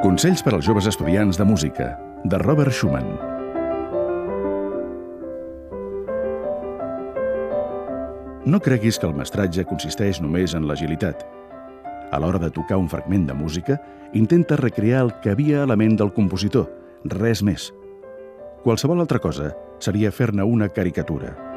Consells per als joves estudiants de música, de Robert Schumann. No creguis que el mestratge consisteix només en l'agilitat. A l'hora de tocar un fragment de música, intenta recrear el que havia a la ment del compositor, res més. Qualsevol altra cosa seria fer-ne una caricatura.